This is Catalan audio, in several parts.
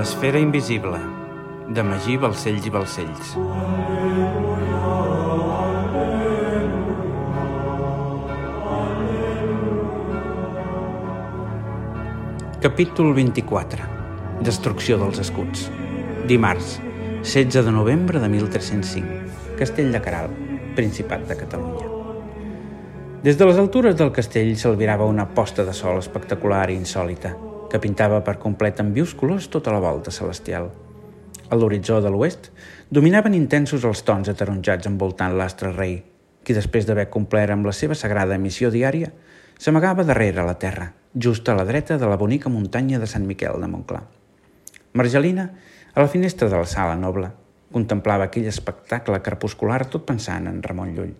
L'esfera invisible, de Magí Balcells i Balcells. Capítol 24. Destrucció dels escuts. Dimarts, 16 de novembre de 1305. Castell de Caral, Principat de Catalunya. Des de les altures del castell s'albirava una posta de sol espectacular i insòlita, que pintava per complet en vius colors tota la volta celestial. A l'horitzó de l'oest dominaven intensos els tons ataronjats envoltant l'astre rei, qui després d'haver complert amb la seva sagrada missió diària, s'amagava darrere la terra, just a la dreta de la bonica muntanya de Sant Miquel de Montclar. Margelina, a la finestra de la sala noble, contemplava aquell espectacle crepuscular tot pensant en Ramon Llull.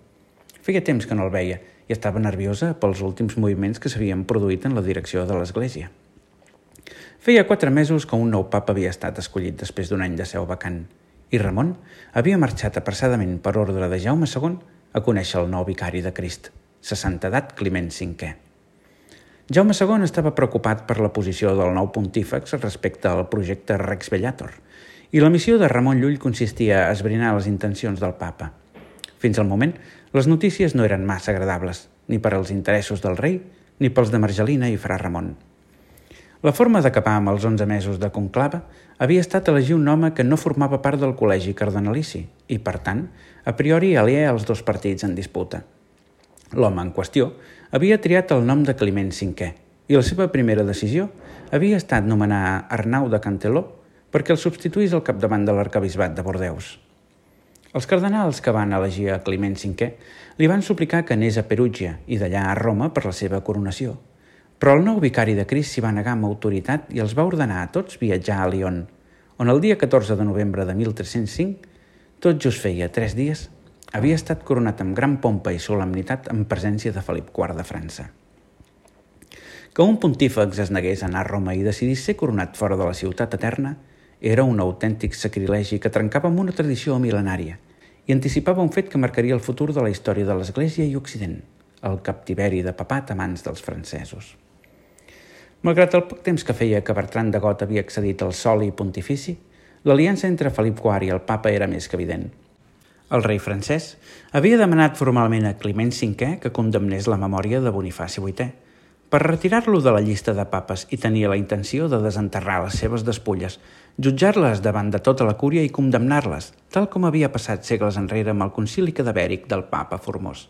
Feia temps que no el veia i estava nerviosa pels últims moviments que s'havien produït en la direcció de l'Església. Feia quatre mesos que un nou papa havia estat escollit després d'un any de seu vacant i Ramon havia marxat apressadament per ordre de Jaume II a conèixer el nou vicari de Crist, sa santedat Climent V. Jaume II estava preocupat per la posició del nou pontífex respecte al projecte Rex Bellator i la missió de Ramon Llull consistia a esbrinar les intencions del papa. Fins al moment, les notícies no eren massa agradables, ni per als interessos del rei, ni pels de Margelina i Fra Ramon. La forma d'acabar amb els 11 mesos de conclava havia estat elegir un home que no formava part del col·legi cardenalici i, per tant, a priori aliè als dos partits en disputa. L'home en qüestió havia triat el nom de Climent V i la seva primera decisió havia estat nomenar Arnau de Canteló perquè el substituís al capdavant de l'arcabisbat de Bordeus. Els cardenals que van elegir a Climent V li van suplicar que anés a Perugia i d'allà a Roma per la seva coronació – però el nou vicari de Crist s'hi va negar amb autoritat i els va ordenar a tots viatjar a Lyon, on el dia 14 de novembre de 1305, tot just feia tres dies, havia estat coronat amb gran pompa i solemnitat en presència de Felip IV de França. Que un pontífex es negués a anar a Roma i decidís ser coronat fora de la ciutat eterna era un autèntic sacrilegi que trencava amb una tradició mil·lenària i anticipava un fet que marcaria el futur de la història de l'Església i Occident, el captiveri de papat a mans dels francesos. Malgrat el poc temps que feia que Bertran de Got havia accedit al soli pontifici, l'aliança entre Felip IV i el papa era més que evident. El rei francès havia demanat formalment a Climent V que condemnés la memòria de Bonifaci VIII per retirar-lo de la llista de papes i tenia la intenció de desenterrar les seves despulles, jutjar-les davant de tota la cúria i condemnar-les, tal com havia passat segles enrere amb el concili cadavèric del papa Formós.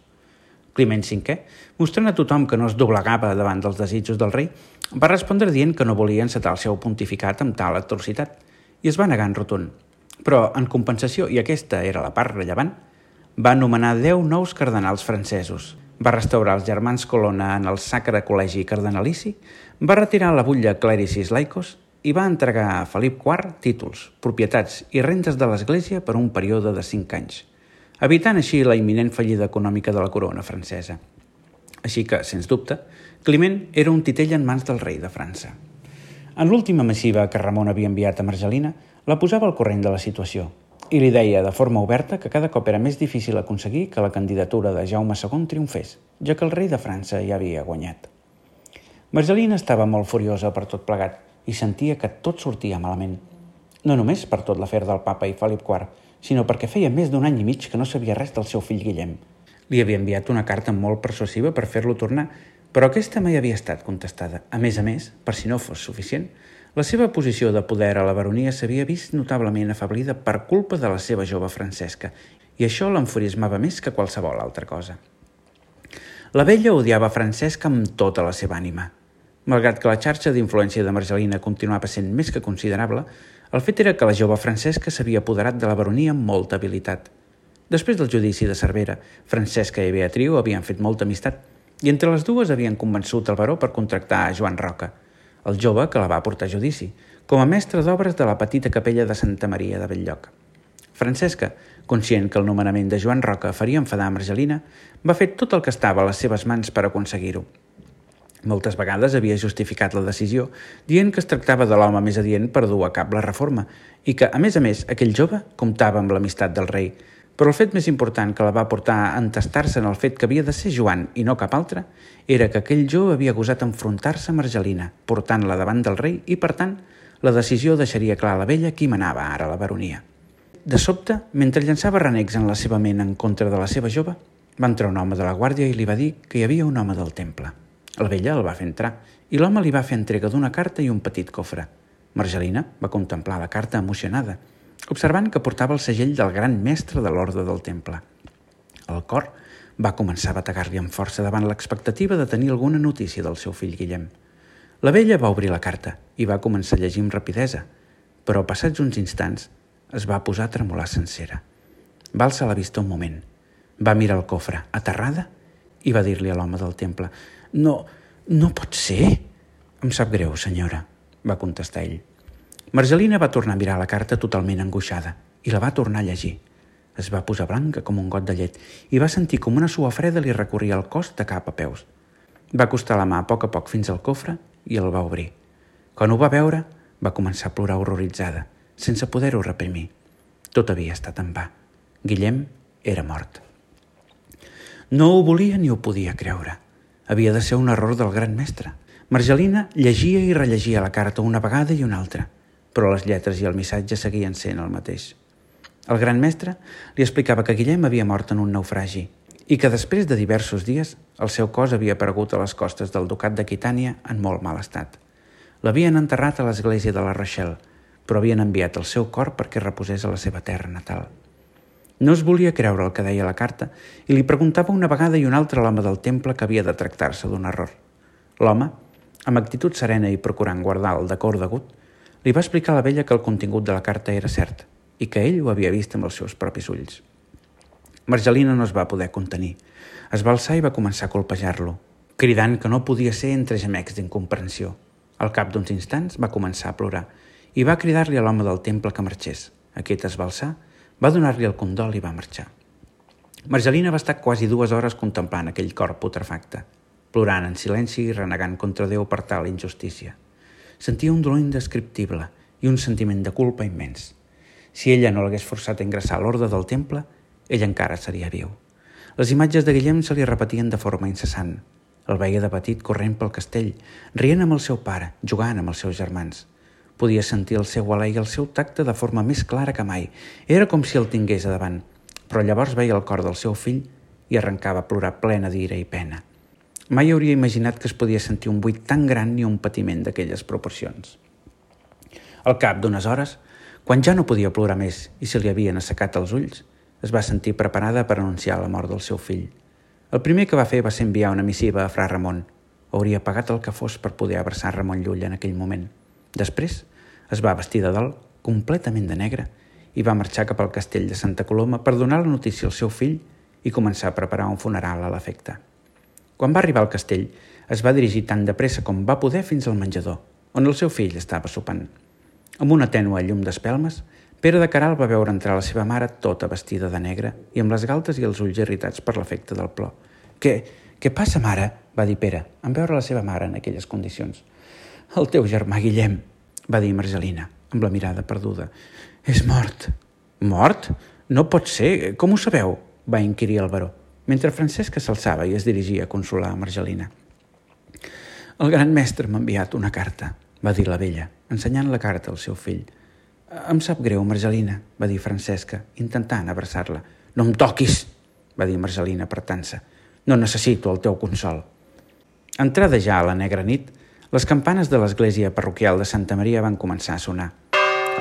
Climent V, mostrant a tothom que no es doblegava davant dels desitjos del rei, va respondre dient que no volia encetar el seu pontificat amb tal atrocitat i es va negar en rotund. Però, en compensació, i aquesta era la part rellevant, va nomenar 10 nous cardenals francesos, va restaurar els germans Colonna en el Sacre Col·legi Cardenalici, va retirar la butlla Clericis Laicos i va entregar a Felip IV títols, propietats i rentes de l'Església per un període de 5 anys evitant així la imminent fallida econòmica de la corona francesa. Així que, sens dubte, Climent era un titell en mans del rei de França. En l'última massiva que Ramon havia enviat a Margelina, la posava al corrent de la situació i li deia de forma oberta que cada cop era més difícil aconseguir que la candidatura de Jaume II triomfés, ja que el rei de França ja havia guanyat. Margelina estava molt furiosa per tot plegat i sentia que tot sortia malament. No només per tot l'afer del papa i Felip IV, sinó perquè feia més d'un any i mig que no sabia res del seu fill Guillem. Li havia enviat una carta molt persuasiva per fer-lo tornar, però aquesta mai havia estat contestada. A més a més, per si no fos suficient, la seva posició de poder a la baronia s'havia vist notablement afablida per culpa de la seva jove Francesca, i això l'enfurismava més que qualsevol altra cosa. La vella odiava Francesca amb tota la seva ànima. Malgrat que la xarxa d'influència de Margelina continuava sent més que considerable, el fet era que la jove Francesca s'havia apoderat de la baronia amb molta habilitat. Després del judici de Cervera, Francesca i Beatriu havien fet molta amistat i entre les dues havien convençut el baró per contractar a Joan Roca, el jove que la va portar a judici, com a mestre d'obres de la petita capella de Santa Maria de Belllloc. Francesca, conscient que el nomenament de Joan Roca faria enfadar Margelina, va fer tot el que estava a les seves mans per aconseguir-ho. Moltes vegades havia justificat la decisió, dient que es tractava de l'home més adient per dur a cap la reforma i que, a més a més, aquell jove comptava amb l'amistat del rei. Però el fet més important que la va portar a entestar-se en el fet que havia de ser Joan i no cap altre era que aquell jove havia gosat enfrontar-se a Margelina, portant-la davant del rei i, per tant, La decisió deixaria clar a la vella qui manava ara la baronia. De sobte, mentre llançava renecs en la seva ment en contra de la seva jove, va entrar un home de la guàrdia i li va dir que hi havia un home del temple. La vella el va fer entrar i l'home li va fer entrega d'una carta i un petit cofre. Margelina va contemplar la carta emocionada, observant que portava el segell del gran mestre de l'ordre del temple. El cor va començar a bategar-li amb força davant l'expectativa de tenir alguna notícia del seu fill Guillem. La vella va obrir la carta i va començar a llegir amb rapidesa, però passats uns instants es va posar a tremolar sencera. Va alçar la vista un moment. Va mirar el cofre, aterrada, i va dir-li a l'home del temple «No, no pot ser!» «Em sap greu, senyora», va contestar ell. Margelina va tornar a mirar la carta totalment angoixada i la va tornar a llegir. Es va posar blanca com un got de llet i va sentir com una sua freda li recorria el cos de cap a peus. Va acostar la mà a poc a poc fins al cofre i el va obrir. Quan ho va veure, va començar a plorar horroritzada – sense poder-ho reprimir. Tot havia estat en va. Guillem era mort. No ho volia ni ho podia creure. Havia de ser un error del gran mestre. Margelina llegia i rellegia la carta una vegada i una altra, però les lletres i el missatge seguien sent el mateix. El gran mestre li explicava que Guillem havia mort en un naufragi i que després de diversos dies el seu cos havia aparegut a les costes del ducat d'Aquitània en molt mal estat. L'havien enterrat a l'església de la Rochelle, però havien enviat el seu cor perquè reposés a la seva terra natal. No es volia creure el que deia la carta i li preguntava una vegada i una altra a l'home del temple que havia de tractar-se d'un error. L'home, amb actitud serena i procurant guardar el decor degut, li va explicar a la vella que el contingut de la carta era cert i que ell ho havia vist amb els seus propis ulls. Margelina no es va poder contenir. Es va alçar i va començar a colpejar-lo, cridant que no podia ser entre gemecs d'incomprensió. Al cap d'uns instants va començar a plorar i va cridar-li a l'home del temple que marxés. Aquest es va alçar, va donar-li el condol i va marxar. Margelina va estar quasi dues hores contemplant aquell cor putrefacte, plorant en silenci i renegant contra Déu per tal injustícia. Sentia un dolor indescriptible i un sentiment de culpa immens. Si ella no l'hagués forçat a ingressar a l'ordre del temple, ell encara seria viu. Les imatges de Guillem se li repetien de forma incessant. El veia de petit corrent pel castell, rient amb el seu pare, jugant amb els seus germans. Podia sentir el seu alè i el seu tacte de forma més clara que mai. Era com si el tingués a davant, però llavors veia el cor del seu fill i arrencava a plorar plena d'ira i pena. Mai hauria imaginat que es podia sentir un buit tan gran ni un patiment d'aquelles proporcions. Al cap d'unes hores, quan ja no podia plorar més i se li havien assecat els ulls, es va sentir preparada per anunciar la mort del seu fill. El primer que va fer va ser enviar una missiva a Fra Ramon. Hauria pagat el que fos per poder abraçar Ramon Llull en aquell moment. Després, es va vestir de dalt, completament de negre, i va marxar cap al castell de Santa Coloma per donar la notícia al seu fill i començar a preparar un funeral a l'efecte. Quan va arribar al castell, es va dirigir tan de pressa com va poder fins al menjador, on el seu fill estava sopant. Amb una tènua llum d'espelmes, Pere de Caral va veure entrar la seva mare tota vestida de negre i amb les galtes i els ulls irritats per l'efecte del plor. «Què, què passa, mare?», va dir Pere, en veure la seva mare en aquelles condicions. «El teu germà Guillem», va dir Margelina, amb la mirada perduda. És mort. Mort? No pot ser. Com ho sabeu? va inquirir el baró, mentre Francesca s'alçava i es dirigia a consolar a Margelina. El gran mestre m'ha enviat una carta, va dir la vella, ensenyant la carta al seu fill. Em sap greu, Margelina, va dir Francesca, intentant abraçar-la. No em toquis, va dir Margelina apretant-se. No necessito el teu consol. Entrada ja a la negra nit, les campanes de l'església parroquial de Santa Maria van començar a sonar.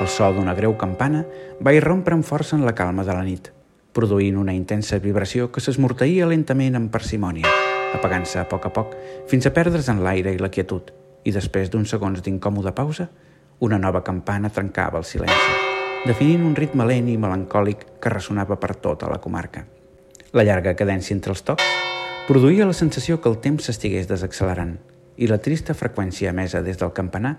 El so d'una greu campana va irrompre amb força en la calma de la nit, produint una intensa vibració que s'esmorteïa lentament amb parsimònia, apagant-se a poc a poc fins a perdre's en l'aire i la quietud, i després d'uns segons d'incòmoda pausa, una nova campana trencava el silenci, definint un ritme lent i melancòlic que ressonava per tota la comarca. La llarga cadència entre els tocs produïa la sensació que el temps s'estigués desaccelerant, i la trista freqüència emesa des del campanar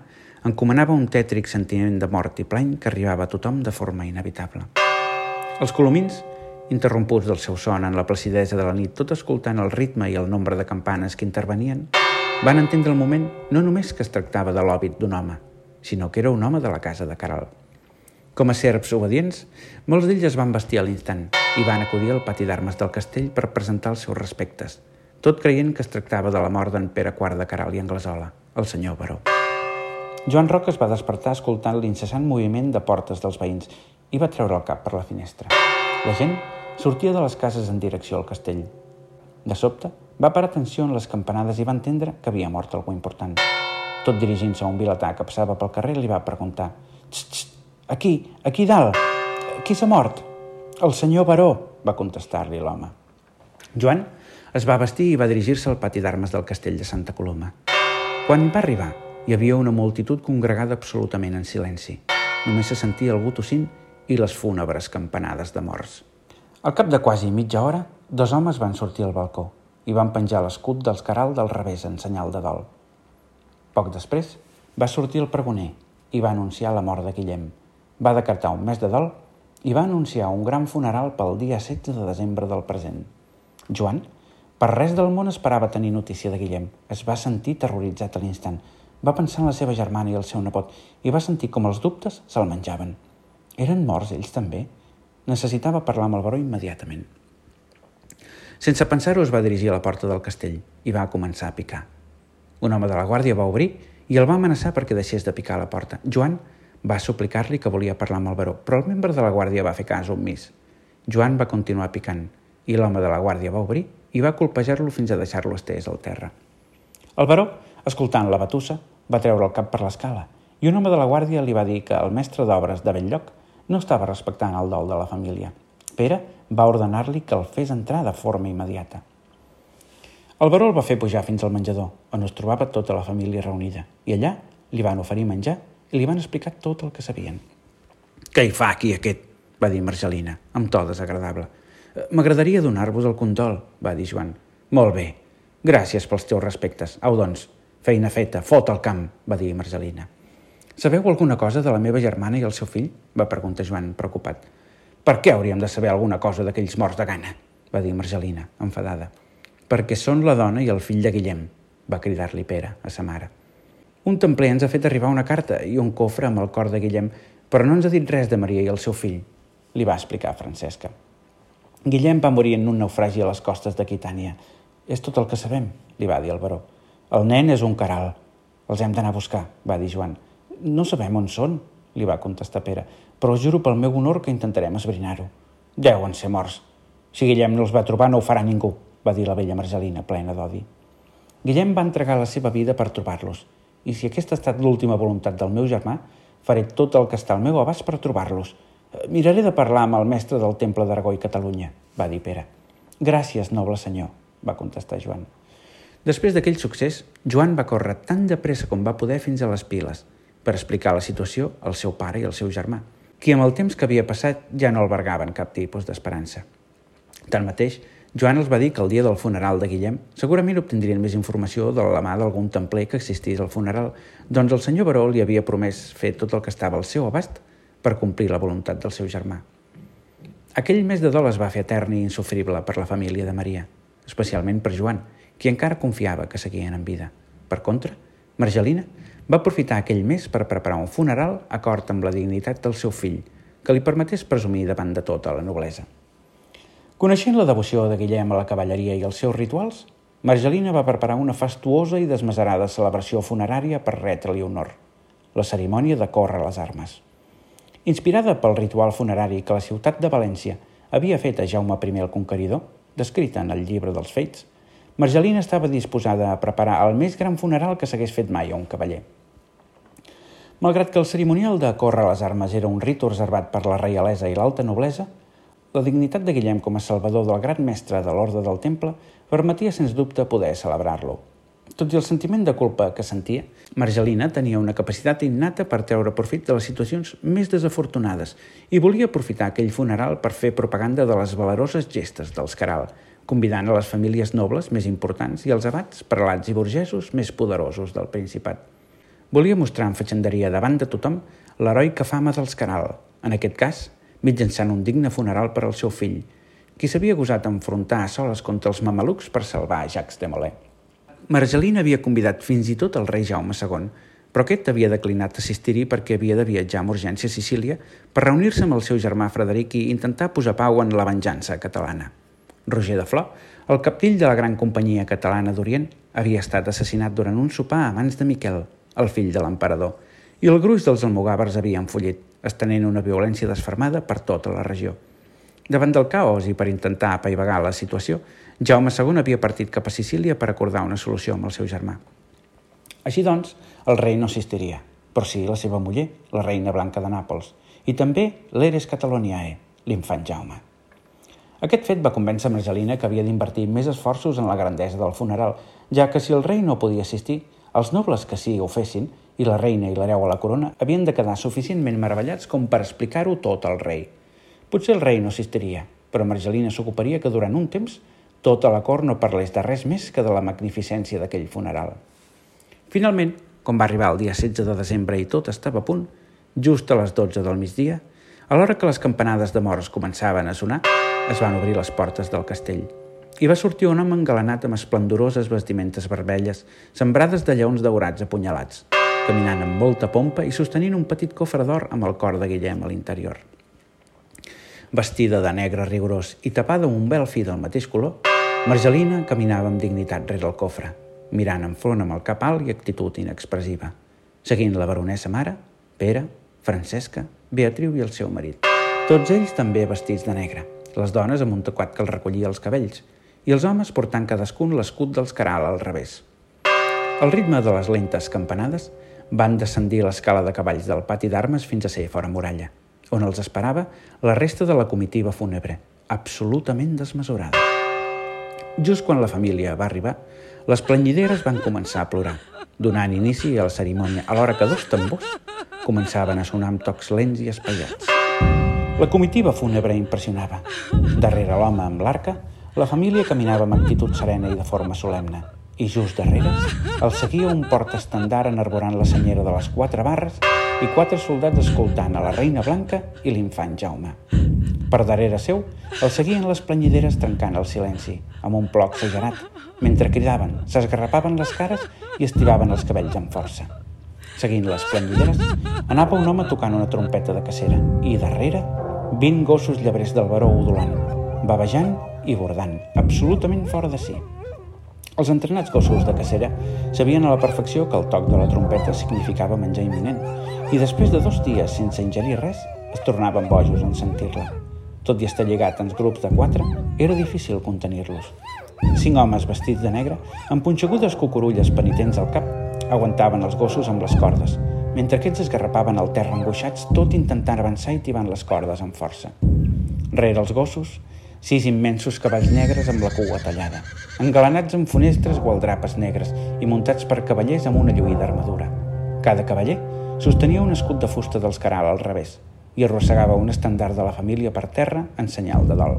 encomanava un tètric sentiment de mort i plany que arribava a tothom de forma inevitable. Els colomins, interromputs del seu son en la placidesa de la nit, tot escoltant el ritme i el nombre de campanes que intervenien, van entendre el moment no només que es tractava de l'òbit d'un home, sinó que era un home de la casa de Caral. Com a serps obedients, molts d'ells es van vestir a l'instant i van acudir al pati d'armes del castell per presentar els seus respectes – tot creient que es tractava de la mort d'en Pere IV de Caral i Anglesola, el senyor Baró. Joan Roca es va despertar escoltant l'incessant moviment de portes dels veïns i va treure el cap per la finestra. La gent sortia de les cases en direcció al castell. De sobte, va parar atenció en les campanades i va entendre que havia mort algú important. Tot dirigint-se a un vilatà que passava pel carrer, li va preguntar «Xt, xt, aquí, aquí dalt, qui s'ha mort?» «El senyor Baró», va contestar-li l'home. Joan es va vestir i va dirigir-se al pati d'armes del castell de Santa Coloma. Quan va arribar, hi havia una multitud congregada absolutament en silenci. Només se sentia algú tossint i les fúnebres campanades de morts. Al cap de quasi mitja hora, dos homes van sortir al balcó i van penjar l'escut dels caral del revés en senyal de dol. Poc després, va sortir el pregoner i va anunciar la mort de Guillem. Va decretar un mes de dol i va anunciar un gran funeral pel dia 16 de desembre del present. Joan, per res del món esperava tenir notícia de Guillem. Es va sentir terroritzat a l'instant, va pensar en la seva germana i el seu nepot i va sentir com els dubtes se'l menjaven. Eren morts ells també? Necessitava parlar amb el baró immediatament. Sense pensar-ho es va dirigir a la porta del castell i va començar a picar. Un home de la guàrdia va obrir i el va amenaçar perquè deixés de picar a la porta. Joan va suplicar-li que volia parlar amb el baró, però el membre de la guàrdia va fer cas omís. Joan va continuar picant i l'home de la guàrdia va obrir i va colpejar-lo fins a deixar-lo estès al terra. El baró, escoltant la batussa, va treure el cap per l'escala i un home de la guàrdia li va dir que el mestre d'obres de Belllloc no estava respectant el dol de la família. Pere va ordenar-li que el fes entrar de forma immediata. El baró el va fer pujar fins al menjador, on es trobava tota la família reunida, i allà li van oferir menjar i li van explicar tot el que sabien. «Què hi fa aquí aquest?» va dir Marcelina, amb to desagradable. «M'agradaria donar-vos el condol», va dir Joan. «Molt bé. Gràcies pels teus respectes. Au, doncs, Feina feta, fot al camp, va dir Marcelina. Sabeu alguna cosa de la meva germana i el seu fill? va preguntar Joan, preocupat. Per què hauríem de saber alguna cosa d'aquells morts de gana? va dir Marcelina, enfadada. Perquè són la dona i el fill de Guillem, va cridar-li Pere a sa mare. Un templer ens ha fet arribar una carta i un cofre amb el cor de Guillem, però no ens ha dit res de Maria i el seu fill, li va explicar Francesca. Guillem va morir en un naufragi a les costes d'Aquitània. És tot el que sabem, li va dir el baró. El nen és un caral. Els hem d'anar a buscar, va dir Joan. No sabem on són, li va contestar Pere, però juro pel meu honor que intentarem esbrinar-ho. Deuen ser morts. Si Guillem no els va trobar, no ho farà ningú, va dir la vella Marcelina, plena d'odi. Guillem va entregar la seva vida per trobar-los, i si aquesta ha estat l'última voluntat del meu germà, faré tot el que està al meu abast per trobar-los. Miraré de parlar amb el mestre del Temple d'Aragó i Catalunya, va dir Pere. Gràcies, noble senyor, va contestar Joan. Després d'aquell succés, Joan va córrer tan de pressa com va poder fins a les piles per explicar la situació al seu pare i al seu germà, qui amb el temps que havia passat ja no albergaven cap tipus d'esperança. Tanmateix, Joan els va dir que el dia del funeral de Guillem segurament obtindrien més informació de la mà d'algun templer que existís al funeral, doncs el senyor Baró li havia promès fer tot el que estava al seu abast per complir la voluntat del seu germà. Aquell mes de dol es va fer etern i insufrible per la família de Maria, especialment per Joan, qui encara confiava que seguien en vida. Per contra, Margelina va aprofitar aquell mes per preparar un funeral acord amb la dignitat del seu fill, que li permetés presumir davant de tota la noblesa. Coneixent la devoció de Guillem a la cavalleria i els seus rituals, Margelina va preparar una fastuosa i desmesurada celebració funerària per retre-li honor, la cerimònia de córrer les armes. Inspirada pel ritual funerari que la ciutat de València havia fet a Jaume I el Conqueridor, descrita en el llibre dels Feits, Margelina estava disposada a preparar el més gran funeral que s'hagués fet mai a un cavaller. Malgrat que el cerimonial de córrer les armes era un ritu reservat per la reialesa i l'alta noblesa, la dignitat de Guillem com a salvador del gran mestre de l'ordre del temple permetia sens dubte poder celebrar-lo. Tot i el sentiment de culpa que sentia, Margelina tenia una capacitat innata per treure profit de les situacions més desafortunades i volia aprofitar aquell funeral per fer propaganda de les valeroses gestes dels Caral, convidant a les famílies nobles més importants i els abats, prelats i burgesos més poderosos del Principat. Volia mostrar amb fatxenderia davant de tothom l'heroica fama dels Caral, en aquest cas, mitjançant un digne funeral per al seu fill, qui s'havia gosat enfrontar a soles contra els mamelucs per salvar Jacques de Molay. Margelina havia convidat fins i tot el rei Jaume II, però aquest havia declinat assistir-hi perquè havia de viatjar amb urgència a Sicília per reunir-se amb el seu germà Frederic i intentar posar pau en la venjança catalana. Roger de Flor, el capdill de la gran companyia catalana d'Orient, havia estat assassinat durant un sopar a mans de Miquel, el fill de l'emperador, i el gruix dels almogàvers havia enfollit, estenent una violència desfermada per tota la regió. Davant del caos i per intentar apaivagar la situació, Jaume II havia partit cap a Sicília per acordar una solució amb el seu germà. Així doncs, el rei no assistiria, però sí la seva muller, la reina Blanca de Nàpols, i també l'Eres Cataloniae, l'infant Jaume. Aquest fet va convèncer Margelina que havia d'invertir més esforços en la grandesa del funeral, ja que si el rei no podia assistir, els nobles que sí ho fessin, i la reina i l'hereu a la corona, havien de quedar suficientment meravellats com per explicar-ho tot al rei. Potser el rei no assistiria, però Margelina s'ocuparia que durant un temps tota la cort no parlés de res més que de la magnificència d'aquell funeral. Finalment, quan va arribar el dia 16 de desembre i tot estava a punt, just a les 12 del migdia, a l'hora que les campanades de morts començaven a sonar, es van obrir les portes del castell i va sortir un home engalanat amb esplendoroses vestimentes vermelles, sembrades de lleons daurats apunyalats, caminant amb molta pompa i sostenint un petit cofre d'or amb el cor de Guillem a l'interior. Vestida de negre rigorós i tapada amb un vel fi del mateix color, Margelina caminava amb dignitat rere el cofre, mirant enfront amb el cap alt i actitud inexpressiva, seguint la baronessa mare, Pere, Francesca, Beatriu i el seu marit. Tots ells també vestits de negre, les dones amb un taquat que els recollia els cabells i els homes portant cadascun l'escut dels Caral al revés. Al ritme de les lentes campanades van descendir l'escala de cavalls del pati d'armes fins a ser fora muralla, on els esperava la resta de la comitiva fúnebre, absolutament desmesurada. Just quan la família va arribar, les planyideres van començar a plorar, donant inici a la cerimònia, alhora que dos tambors començaven a sonar amb tocs lents i espaiats. La comitiva fúnebre impressionava. Darrere l'home amb l'arca, la família caminava amb actitud serena i de forma solemne. I just darrere el seguia un porta-estandard enarborant la senyera de les quatre barres i quatre soldats escoltant a la reina Blanca i l'infant Jaume. Per darrere seu el seguien les planyideres trencant el silenci, amb un ploc exagerat, mentre cridaven, s'esgarrapaven les cares i estiraven els cabells amb força. Seguint les planyideres, anava un home tocant una trompeta de cacera i darrere 20 gossos llebrers del baró udolant, bavejant i bordant, absolutament fora de si. Els entrenats gossos de cacera sabien a la perfecció que el toc de la trompeta significava menjar imminent i després de dos dies sense ingerir res es tornaven bojos en sentir-la. Tot i estar lligat en grups de quatre, era difícil contenir-los. Cinc homes vestits de negre, amb punxegudes cucurulles penitents al cap, aguantaven els gossos amb les cordes, mentre aquests esgarrapaven al terra angoixats tot intentant avançar i tibant les cordes amb força. Rere els gossos, sis immensos cavalls negres amb la cua tallada, engalanats amb funestres o aldrapes negres i muntats per cavallers amb una lluïda armadura. Cada cavaller sostenia un escut de fusta dels caral al revés i arrossegava un estandard de la família per terra en senyal de dol.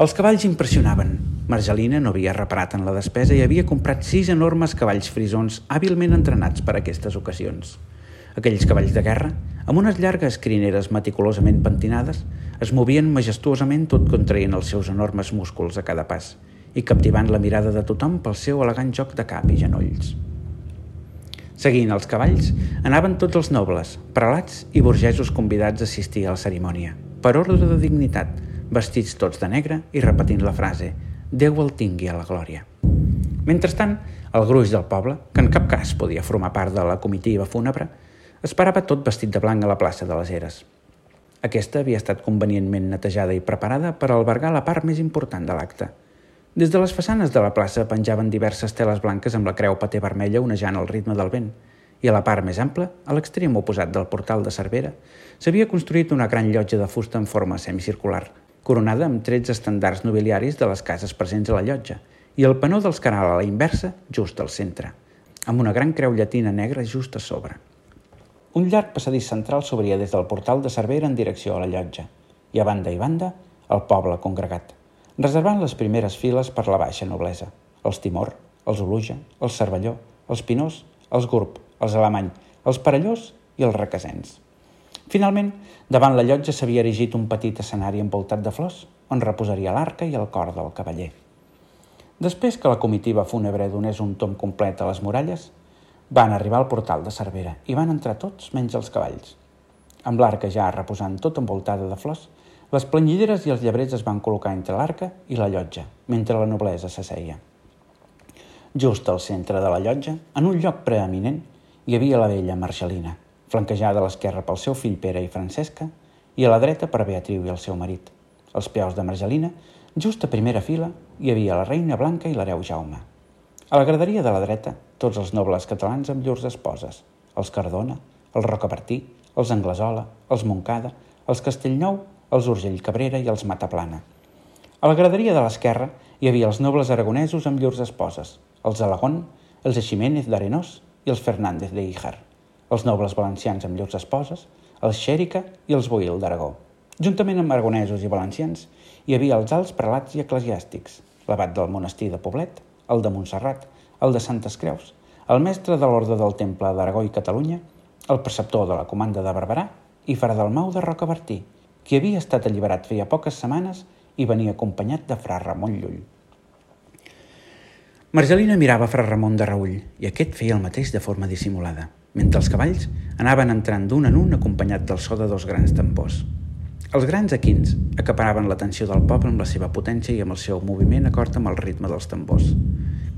Els cavalls impressionaven, Margelina no havia reparat en la despesa i havia comprat sis enormes cavalls frisons hàbilment entrenats per a aquestes ocasions. Aquells cavalls de guerra, amb unes llargues crineres meticulosament pentinades, es movien majestuosament tot contraient els seus enormes músculs a cada pas i captivant la mirada de tothom pel seu elegant joc de cap i genolls. Seguint els cavalls, anaven tots els nobles, prelats i burgesos convidats a assistir a la cerimònia, per ordre de dignitat, vestits tots de negre i repetint la frase Déu el tingui a la glòria. Mentrestant, el gruix del poble, que en cap cas podia formar part de la comitiva fúnebre, esperava tot vestit de blanc a la plaça de les Eres. Aquesta havia estat convenientment netejada i preparada per albergar la part més important de l'acte. Des de les façanes de la plaça penjaven diverses teles blanques amb la creu paté vermella onejant al ritme del vent, i a la part més ampla, a l'extrem oposat del portal de Cervera, s'havia construït una gran llotja de fusta en forma semicircular, coronada amb 13 estandards nobiliaris de les cases presents a la llotja, i el penó dels canals a la inversa, just al centre, amb una gran creu llatina negra just a sobre. Un llarg passadís central s'obria des del portal de Cervera en direcció a la llotja, i a banda i banda, el poble congregat, reservant les primeres files per la baixa noblesa, els Timor, els Oluja, els Cervelló, els Pinós, els Gurb, els Alemany, els Parellós i els Requesens. Finalment, davant la llotja s'havia erigit un petit escenari envoltat de flors, on reposaria l'arca i el cor del cavaller. Després que la comitiva fúnebre donés un tom complet a les muralles, van arribar al portal de Cervera i van entrar tots menys els cavalls. Amb l'arca ja reposant tot envoltada de flors, les planyideres i els llebrets es van col·locar entre l'arca i la llotja, mentre la noblesa s'asseia. Just al centre de la llotja, en un lloc preeminent, hi havia la vella Marcelina, flanquejada a l'esquerra pel seu fill Pere i Francesca, i a la dreta per Beatriu i el seu marit. Als peus de Marcelina, just a primera fila, hi havia la reina Blanca i l'hereu Jaume. A la graderia de la dreta, tots els nobles catalans amb llurs esposes, els Cardona, els Rocabertí, els Anglesola, els Moncada, els Castellnou, els Urgell Cabrera i els Mataplana. A la graderia de l'esquerra hi havia els nobles aragonesos amb llurs esposes, els Alagón, els Ximénez d'Arenós i els Fernández de Híjar, els nobles valencians amb llurs esposes, els Xèrica i els Boil d'Aragó. Juntament amb aragonesos i valencians hi havia els alts prelats i eclesiàstics, l'abat del monestir de Poblet, el de Montserrat, el de Santes Creus, el mestre de l'Orde del Temple d'Aragó i Catalunya, el preceptor de la comanda de Barberà i Fra Mau de Rocabertí, qui havia estat alliberat feia poques setmanes i venia acompanyat de fra Ramon Llull. Margelina mirava fra Ramon de Raull i aquest feia el mateix de forma dissimulada, mentre els cavalls anaven entrant d'un en un acompanyat del so de dos grans tambors. Els grans equins acaparaven l'atenció del poble amb la seva potència i amb el seu moviment acord amb el ritme dels tambors.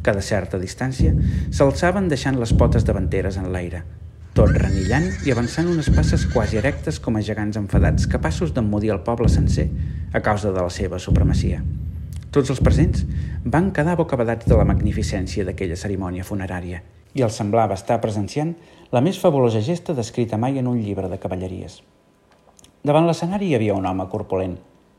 Cada certa distància s'alçaven deixant les potes davanteres en l'aire, tot renillant i avançant unes passes quasi erectes com a gegants enfadats, capaços d'emmudir el poble sencer a causa de la seva supremacia. Tots els presents van quedar bocabadats de la magnificència d'aquella cerimònia funerària i els semblava estar presenciant la més fabulosa gesta descrita mai en un llibre de cavalleries. Davant l'escenari hi havia un home corpulent,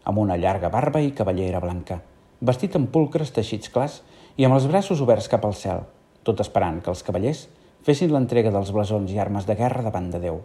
amb una llarga barba i cavallera blanca, vestit amb pulcres teixits clars i amb els braços oberts cap al cel, tot esperant que els cavallers fessin l'entrega dels blasons i armes de guerra davant de Déu.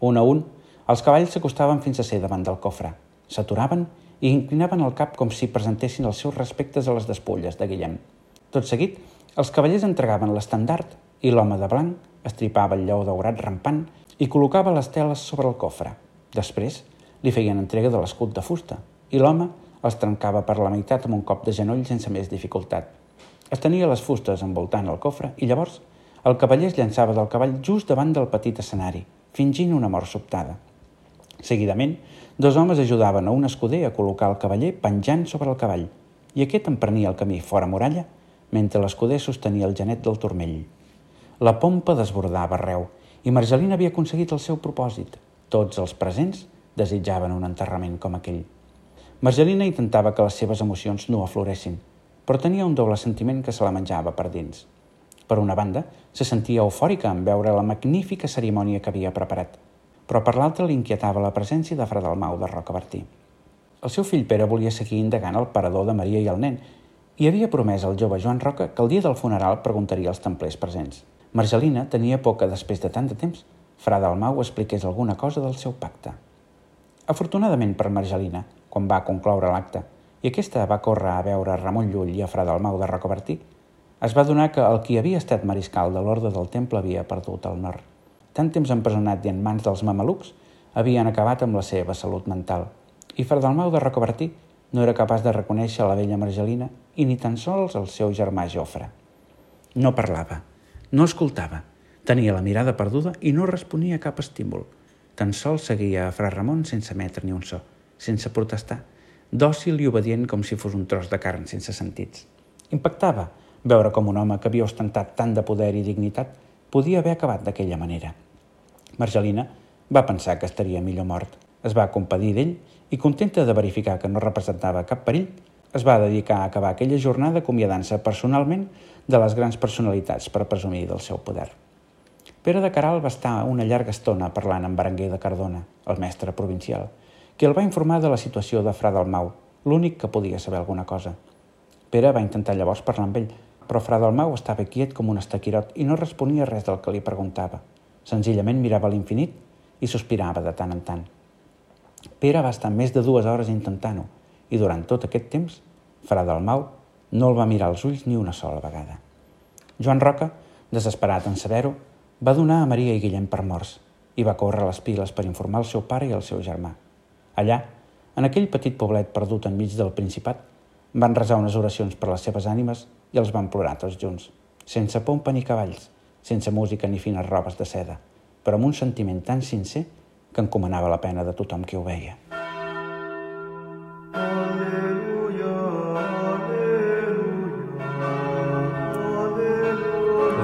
Un a un, els cavalls s'acostaven fins a ser davant del cofre, s'aturaven i inclinaven el cap com si presentessin els seus respectes a les despulles de Guillem. Tot seguit, els cavallers entregaven l'estandard i l'home de blanc estripava el lleó daurat rampant i col·locava les teles sobre el cofre. Després, li feien entrega de l'escut de fusta i l'home els trencava per la meitat amb un cop de genoll sense més dificultat. Es tenia les fustes envoltant el cofre i llavors el cavaller es llançava del cavall just davant del petit escenari, fingint una mort sobtada. Seguidament, dos homes ajudaven a un escuder a col·locar el cavaller penjant sobre el cavall, i aquest emprenia el camí fora muralla, mentre l'escuder sostenia el genet del turmell. La pompa desbordava arreu, i Margelina havia aconseguit el seu propòsit. Tots els presents desitjaven un enterrament com aquell. Margelina intentava que les seves emocions no afloressin, però tenia un doble sentiment que se la menjava per dins. Per una banda, se sentia eufòrica en veure la magnífica cerimònia que havia preparat, però per l'altra l'inquietava la presència de Fra Dalmau de Rocabertí. El seu fill Pere volia seguir indagant el parador de Maria i el nen i havia promès al jove Joan Roca que el dia del funeral preguntaria als templers presents. Margelina tenia por que, després de tant de temps, Fra Dalmau expliqués alguna cosa del seu pacte. Afortunadament per Margelina, quan va concloure l'acte, i aquesta va córrer a veure Ramon Llull i a Fra Dalmau de Rocabertí, es va donar que el qui havia estat mariscal de l'ordre del temple havia perdut el nord. Tant temps empresonat i en mans dels mamelucs havien acabat amb la seva salut mental i Fardalmau de Rocabertí no era capaç de reconèixer la vella Margelina i ni tan sols el seu germà Jofre. No parlava, no escoltava, tenia la mirada perduda i no responia a cap estímul. Tan sols seguia a Fra Ramon sense emetre ni un so, sense protestar, dòcil i obedient com si fos un tros de carn sense sentits. Impactava, veure com un home que havia ostentat tant de poder i dignitat podia haver acabat d'aquella manera. Margelina va pensar que estaria millor mort. Es va compadir d'ell i, contenta de verificar que no representava cap perill, es va dedicar a acabar aquella jornada acomiadant-se personalment de les grans personalitats per presumir del seu poder. Pere de Caral va estar una llarga estona parlant amb Berenguer de Cardona, el mestre provincial, que el va informar de la situació de Fra Dalmau, l'únic que podia saber alguna cosa. Pere va intentar llavors parlar amb ell, però Fra Dalmau estava quiet com un estaquirot i no responia res del que li preguntava. Senzillament mirava l'infinit i sospirava de tant en tant. Pere va estar més de dues hores intentant-ho i durant tot aquest temps, Fra Dalmau no el va mirar als ulls ni una sola vegada. Joan Roca, desesperat en saber-ho, va donar a Maria i Guillem per morts i va córrer les piles per informar el seu pare i el seu germà. Allà, en aquell petit poblet perdut enmig del Principat, van resar unes oracions per les seves ànimes i els van plorar tots junts, sense pompa ni cavalls, sense música ni fines robes de seda, però amb un sentiment tan sincer que encomanava la pena de tothom que ho veia.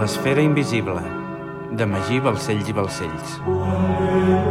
L'esfera invisible, de Magí Balcells i Balcells. Galilei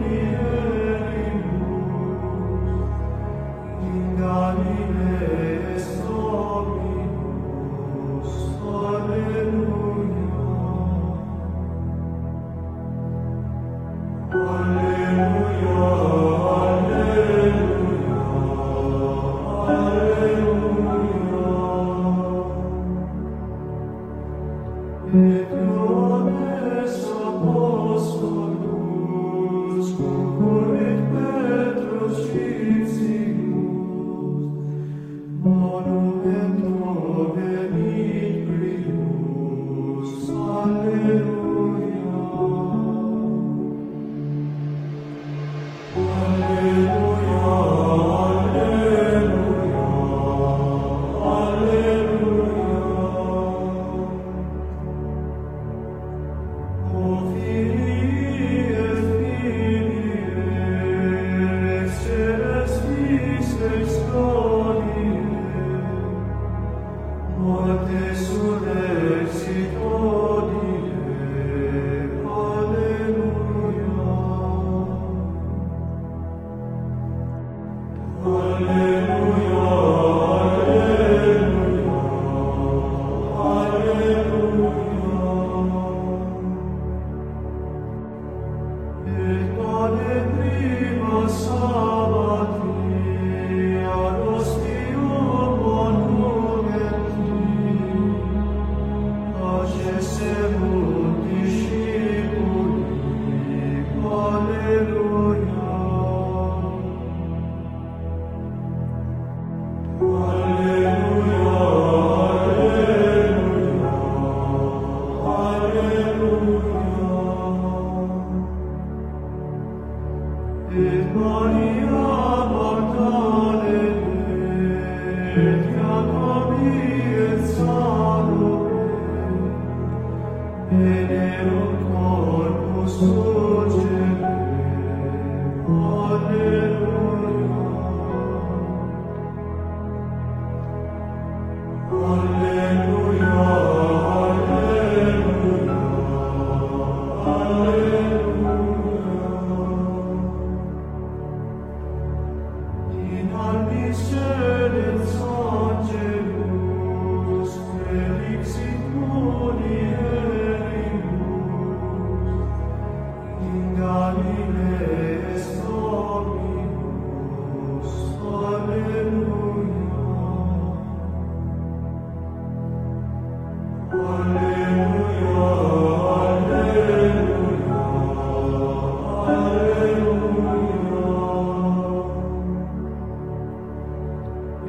near.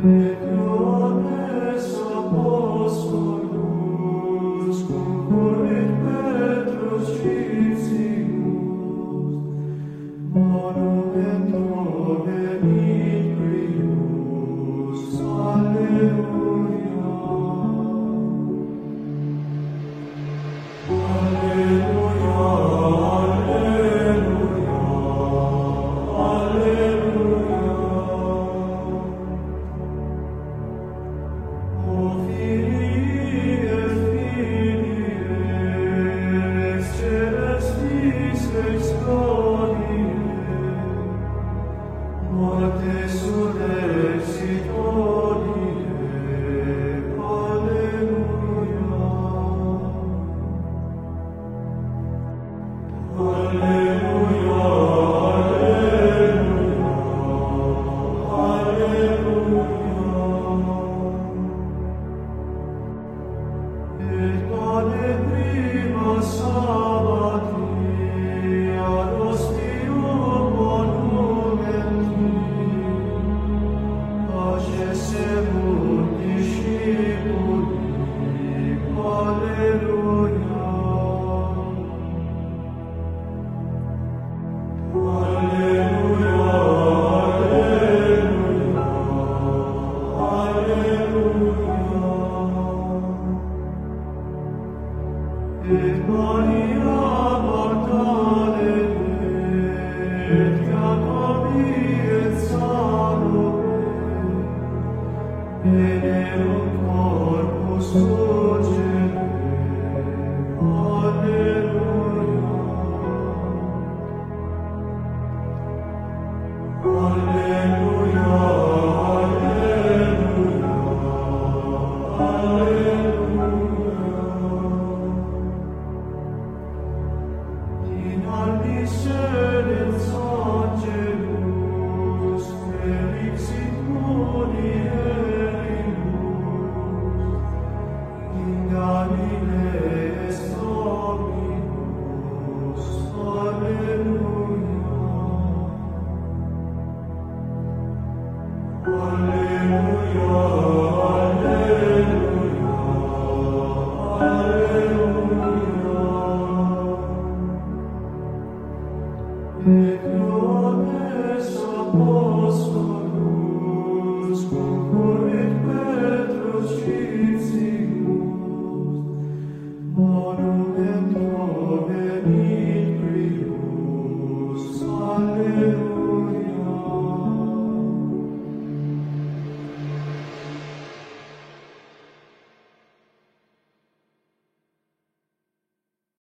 et gloria sopra